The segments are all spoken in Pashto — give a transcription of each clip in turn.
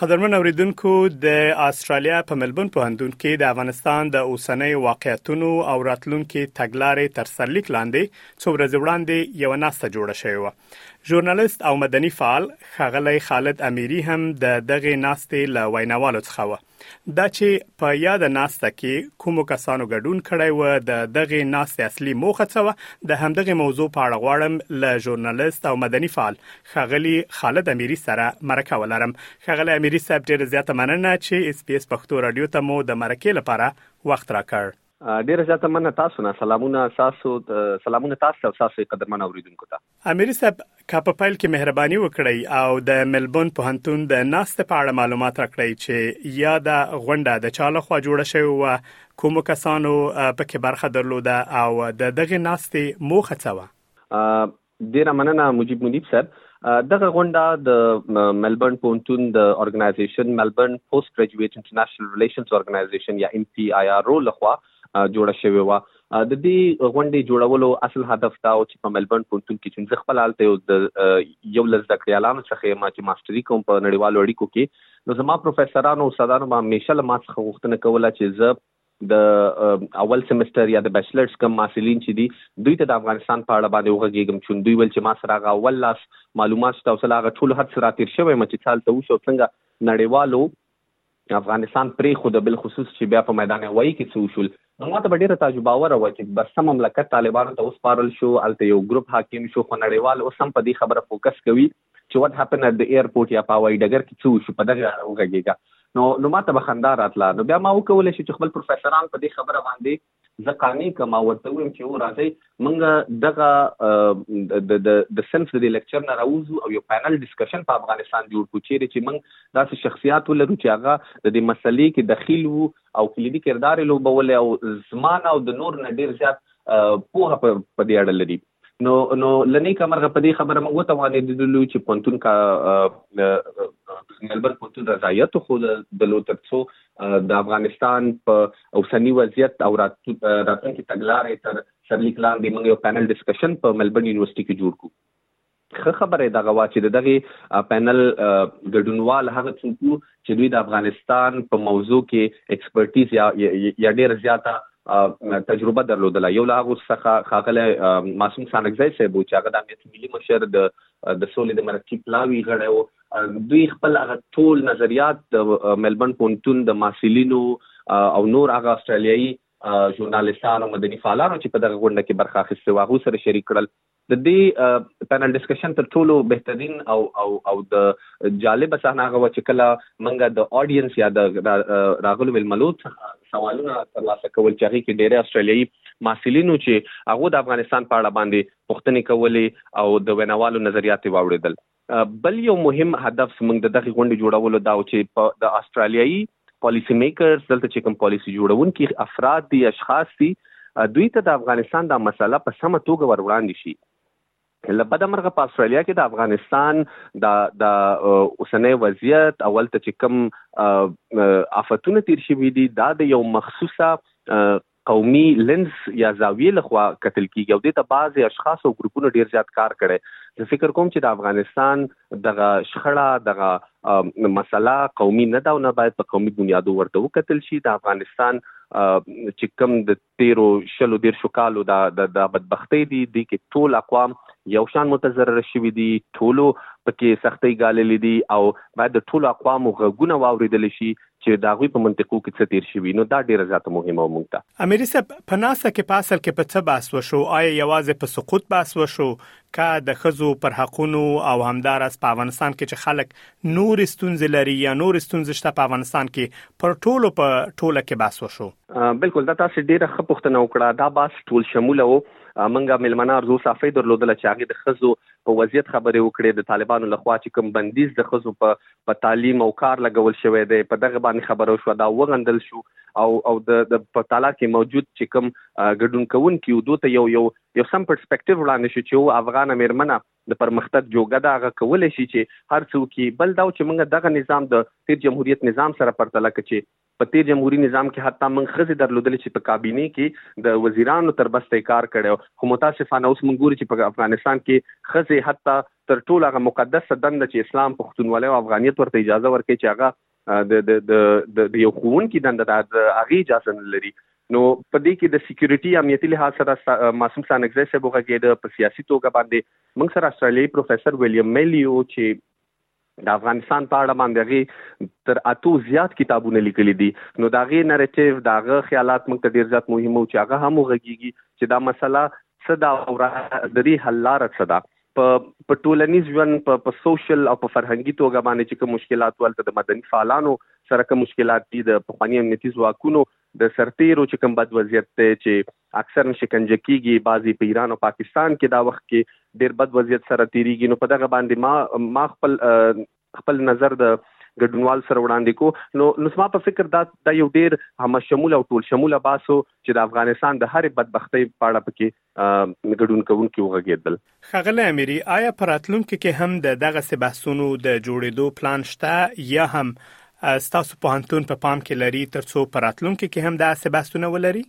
قدرمن اوریدونکو د استرالیا په ملبون پوهنتون کې د افغانستان د اوسنۍ واقعیتونو او راتلونکو تګلارې تر سرلیک لاندې څو ورځې وړاندې یو ناسته جوړه شوې و ژورنالیست او مدني فعال خغلی خالد امیری هم د دغه ناستې له ویناوالو څخه و دا چې په یاد ناسته کې کوم کسانو ګډون کړی و د دغه ناستې اصلي موخه څه و د همدغه موضوع په اړه غواړم له ژورنالیست او مدني فعال ښاغلي خالد اميري سره مرکه ولرم ښاغلی اميري صاحب ډېره زياته مننه چې اس پي اس پښتو راډيو ته مو د مرکې لپاره وخت راکړ. ډېره زياته مننه تاسو نه سلامونه تاسو سلامونه تاسو ته او تاسو قدرمن اورېدونکو ته. اميري صاحب که په پيل کې مهرباني وکړئ او د ملبون پوهنتون د ناستې په اړه معلومات راکړئ چې ياده غونډه د چا له خوا جوړه شوې وه کومو کسانو پکې برخه درلوده او د دغې ناستې موخه څه وه؟ ډیره مننه مجیب منیب صاحب دغه غونډه د ملبورن پونتون د ارګنایزیشن ملبورن پوسټ ګریجویټ انټرنیشنل ریلیشنز ارګنایزیشن یا ایم پی آی آر او لخوا جوړه شوې و د دې غونډې جوړولو اصل هدف دا و چې په ملبورن پونتون کې چې زه خپل حالت یو د یو لږ زده کړیالانو څخه یم چې ماستری کوم په نړیوالو اړیکو کې نو زما پروفیسورانو او استادانو به همیشه له ما څخه غوښتنه کوله چې زه د اول سمستر یا د بیچلرز کوم محصلین چې دي دوی ته د افغانستان په اړه باندې وغږیږم چون دوی ویل چې ما سره هغه اول لاس معلومات شته او سره هغه ټول هر څه را تیر شوی مچ چال ته وشو څنګه نړیوالو افغانستان پرې خو د بل خصوص چې بیا په میدان هوایی کې څو شول نو ماته به ډیره تعجب باور و چې بس سم مملکت طالبانو ته وسپارل شو الته یو ګروپ حاکم شو خو نړیوال اوس هم په دې خبره فوکس کوي چې وات هپن ات د ایرپورټ یا په هوایي ډګر کې څه وشو په دغه وغږېږه نو نو ما ته به خندا راتله نو بیا ما وکولی شو چې خپل پروفیسوران په دې خبره باندې زه قانع کوم او ورته ویم چې و راځي موږ دغه د د د سنف د لیکچر نه راوځو او یو پینل ډیسکشن په افغانستان جوړ کړو چیرې چې موږ داسې شخصیات ولرو چې هغه د دې مسلې کې دخیل وو او کلیدي کردار لوبول او زمانه او د نور نه ډیر زیات پوهه په دې اړه لري نو نو لنی کمرغه په دې خبره موږ وتوانېدلو چې پونتون کا ملبر پونتون رضایت خو د لو ترڅو د افغانستان په اوسنی وضعیت او راتلونکي تګلارې تر سرلیک لاندې موږ یو پینل ډیسکشن په ملبن یونیورسيټي کې جوړ کړو خه خبره دغه وا چې دغه پینل ګډونوال هغه څوک چې دوی د افغانستان په موضوع کې اېکسپرټیز یا یا ډېره زیاته تجربه درلودله یو له هغو څخه ښاغلی معصوم څانکزی صاحب و چې هغه د امنیت ملي مشر د د سولې د مرکچي پلاوي غړی و دوی خپل هغه ټول نظریات د ملبن پونتون د محصلینو او نور هغه استرالیایي ژورنالیستانو مدني فعالانو چې په دغه غونډه کې برخه اخیستې وه هغو سره شریک کړل د دې پینل ډسکشن تر ټولو بهترین او او او د جالبه صحنه هغه وه چې کله موږ د اډینس یا د راغلو ململو څخه سوالونه ترلاسه کول چې هغه کې ډېری استرالیایي محصلینو چې هغه د افغانستان په اړه باندې پوښتنې کولې او د ویناوالو نظریات واوریدل بل یو مهم هدف زموږ د دغه غونډې جوړولو دا و چې د استرالیایي پالیسی میکرز دلته چې کوم پالیسی جوړونکي افراد دي اشخاص دي دوی ته د افغانستان دا مسله په سمه توګه ور وړاندې شي لبد مرغه په استرالیا کې د افغانستان د د اوسنۍ وضعیت اول ته چې کم آفتونه تیر شوي دي دا د یو مخصوصه قومي لینز یا زاویې له خوا کتل کیږي او دې ته بعضې اشخاص او ګروپونو ډیر زیات کار کړی. زه فکر کوم چې د افغانستان دغه شخړه دغه مسله قومي نه ده او نه باید په قومي بنیادو ورته وکتل شي. د افغانستان چې کوم د تیرو شلو دیرشو کالو دا د بدبختۍ دي دې کې ټول اقوام یو شان متضرر شوي دي، ټولو پکې سختۍ ګاللې دي او باید د ټولو اقوامو غږونه واوریدل شي چې د هغوی په منطقو کې څه تیر شوي نو دا ډیره زیاته مهمه و موږ ته. امیري صاحب په ناسته کې په اصل کې په څه بحث وشو آیا یوازې په سقوط بحث وشو که د ښځو پر حقونو او همداراز په افغانستان کې چې خلک نورې ستونزې لري یا نورې ستونزې شته په افغانستان کې پر ټولو په ټوله کې بحث وشو بالکل دا تاسو ډیره ښه پوښتنه وکړه دا بحث ټول شموله وو منګه ملمنه ارزو صافي درلودل چې هغه د خزو په وضعیت خبرې وکړې د طالبانو لخوا چې کوم بندیز د خزو په په تعلیم او کار لګول شوی دی په دغه باندې خبره وشوه دا وغندل شو او او د د په تالار کې موجود چې کوم ګډون کوونکي او دوی ته یو یو یو سم پرسپیکټیو وړاندې شو چې او افغان میرمنه د پرمختګ جوګه ده هغه کولای شي چې هر څوک بل دا چې موږ دغه نظام د تیر جمهوریت نظام سره پرتله کړي په تېر جمهوري نظام کې حتی موږ ښځې درلودلې چې په کابینې کې د وزیرانو تر بسته یې کار کړی و، خو متاسفانه اوس موږ ګورو چې په افغانستان کې ښځې حتی تر ټولو هغه مقدسه دنده چې اسلام، پښتونولي او افغانیت ورته اجازه ورکوي چې هغه د د د د د یو ښوونکي دنده ده، د هغې اجازه نه لري. نو په دې کې د سیکیورټي یا امنیتي لحاظ سره معصوم ستانکزی صاحب وغږېده، په سیاسي توګه باندې موږ سره اسټرالیایي پروفیسر ویلیام میلي و چې د افغانستان په اړه باندې هغه تر اتو زیات کتابونه لیکلي دي نو دا غي نریټیو دا غ خیالات موږ ته ډیر زیات مهم او چې هغه هم وغږیږي چې دا مسله صدا او د دې حل لار څه ده په ټولنیز ژوند په سوشل او په فرهنګي توګه باندې چې کوم مشکلات ولته د مدني فعالانو سره کوم مشکلات دي د پخواني امنیتي ځواکونو د سرتیرو چې کوم بد وضعیت دی چې اکثرا شکنجه کیږي بعضی په ایران او پاکستان کې دا وخت کې ډیر بد وضعیت سره تیریږي نو په دغه باندې ما ما خپل خپل نظر د ګډونوال سره وړاندې کو نو نو زما په فکر دا دا یو ډیر هم شمول او ټول شمول باسو چې د افغانستان د هرې بدبختۍ په اړه پکې ګډون کوونکي وغږېدل. ښاغلی امیري، آیا په راتلونکي کې هم د دغسې بحثونو د جوړېدو پلان شته یا هم ستاسو پوهنتون په پام کې لري تر څو په راتلونکي کې هم داسې بحثونه ولري؟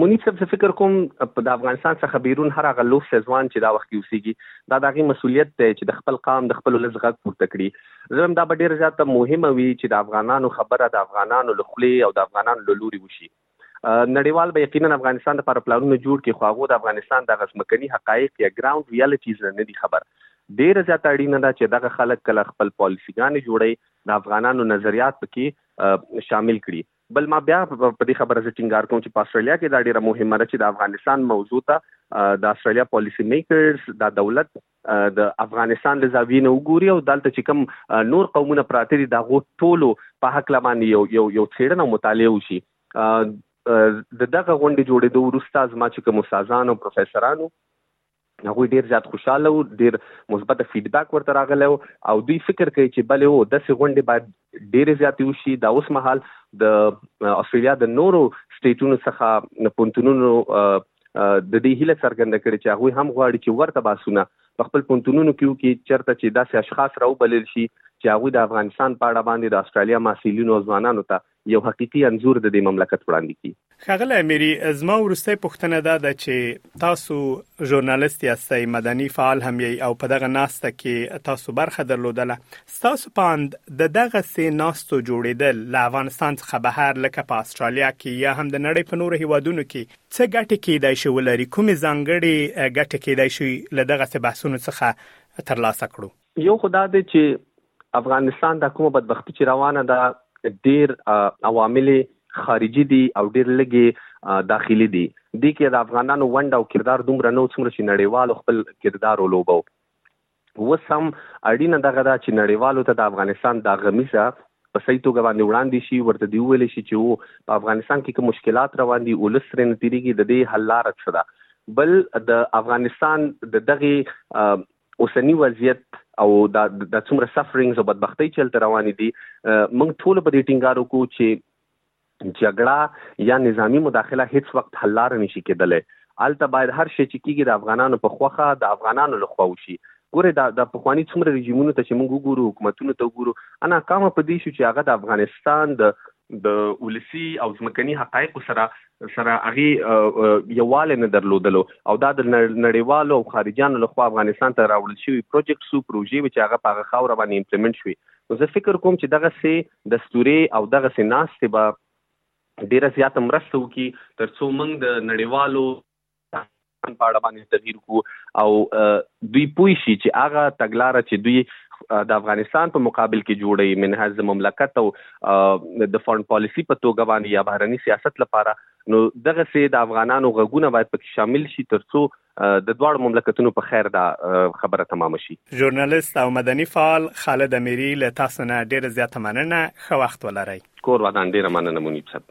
منیب صاحب زه فکر کوم په د افغانستان څخه بیرون هر هغه لوستی ځوان چې دا وخت کې اوسیږي دا د هغې مسولیت دی چې د خپل قام د خپل ولس غږ پورته کړي زه هم دا به ډیره زیاته مهمه وي چې د افغانانو خبره د افغانانو له خولې او د افغانانو له لوري وشي نړیوال به یقینا افغانستان د پر پلانونه جوړ کې خو هغه د افغانستان د غسمکني حقایق یا ګراوند ریالیټیز نه دي خبر ډیر زیات اړینه ده چې دغه خلک کله خپل پالیسیګانې جوړي د افغانانو نظریات پکې شامل کړي بل ما بیا په دې خبره زه ټینګار کوم چې په استرالیا کې دا ډیره مهمه ده چې د افغانستان موضوع ته د استرالیا پالیسی میکرز دا دولت د افغانستان له زاویې نه وګوري او دلته چې کوم نور قومونه پراته دي دغه ټولو په حق لمانه یو یو یو څېړنه مطالعه وشي د دغه غونډې جوړېدو وروسته زما چې کوم استادان او پروفیسورانو هغه ډیر زیات خوشاله او ډیر مثبت فیډبک ورته راغلی او دوی فکر کوي چې بلې او د سې غونډې باید ډېرې زیاتې وشي، دا اوس مهال د اسټرالیا د نورو سټېټونو څخه پوهنتونونو د دې هیله څرګنده کړې چې هغوی هم غواړي چې ورته بحثونه په خپل پوهنتونونو کې وکړي چېرته چې داسې اشخاص راوبلل شي چې هغوی د افغانستان په اړه باندې د اسټرالیا محصلینو او ځوانانو ته یو حقیقي انځور د دې مملکت وړاندې کړي. ښاغلی امیري زما وروستۍ پوښتنه دا ده چې تاسو ژورنالیست یاستئ، مدني فعال هم یئ او په دغه ناسته کې تاسو برخه درلودله، ستاسو په اند د دغسې ناستو جوړېدل له افغانستان څخه بهر لکه په اسټرالیا کې یا هم د نړۍ په نورو هېوادونو کې څه ګټې کېدای شي ولري، کومې ځانګړې ګټې کېدای شي له دغسې بحثونو څخه ترلاسه کړو؟ یو خو دا دی چې افغانستان دا کومه بدبختي چې روانه ده ډیر عوامل خارجي دي او ډیر لږې داخلي دي دي کې د افغانانو ونډه او کردار دومره نه څومره چې نړیوالو خپل کردار ولوبو اوس هم اړینه دغه ده چې نړیوالو ته د افغانستان دا غمیزه په صحیح توګه باندې وړاندې شي ورته دی ویل شي چې وو په افغانستان کې کوم مشکلات روان دي ولس سره نتیریږي د دې حل لار څه ده بل د افغانستان د دغه اوسنی وضعیت او دا د څومره سفرینګز او بدبختۍ چې هلته روانې دي موږ ټول په دې ټینګار وکړو چې جګړه یا نظامی مداخله هیڅ وخت حل لار نشي کېدلی الته باید هر شی چې کیږي د افغانانو په خوخه د افغانانو له خوا وشي ګوره دا د پخوانی څومره رژیمونو ته چې موږ وګورو حکومتونو ته وګورو انا کامه په دې شو چې هغه د افغانستان د د ولسی او ځمکني حقایقو سره سره هغه یواله نه درلودلو او دا د نړیوالو او خارجانو لخوا افغانستان ته راوړل شوی پروجیکټ سو پروژې چې هغه په خاور باندې امپلیمنټ شوی نو زه فکر کوم چې دغه سي دستوري او دغه سي ناس ته به ډیره زیاته مرسته وکړي ترڅو موږ د نړیوالو افغانستان په اړه باندې تغییر کو او دوی پوه شي چې هغه تګلاره چې دوی د افغانستان په مقابل کې جوړي منهز د مملکت او د فارن پالیسی په توګه باندې یا بهرني سیاست لپاره نو دغه سي د افغانانو غږونه باید پکې شامل شي ترڅو د دواړو مملکتونو په خیر دا خبره تمام شي ژورنالیست او مدني فعال خالد امیری له تاسو نه ډیره زیاته مننه ښه وخت ولرئ کور ودان ډیره مننه منیب صاحب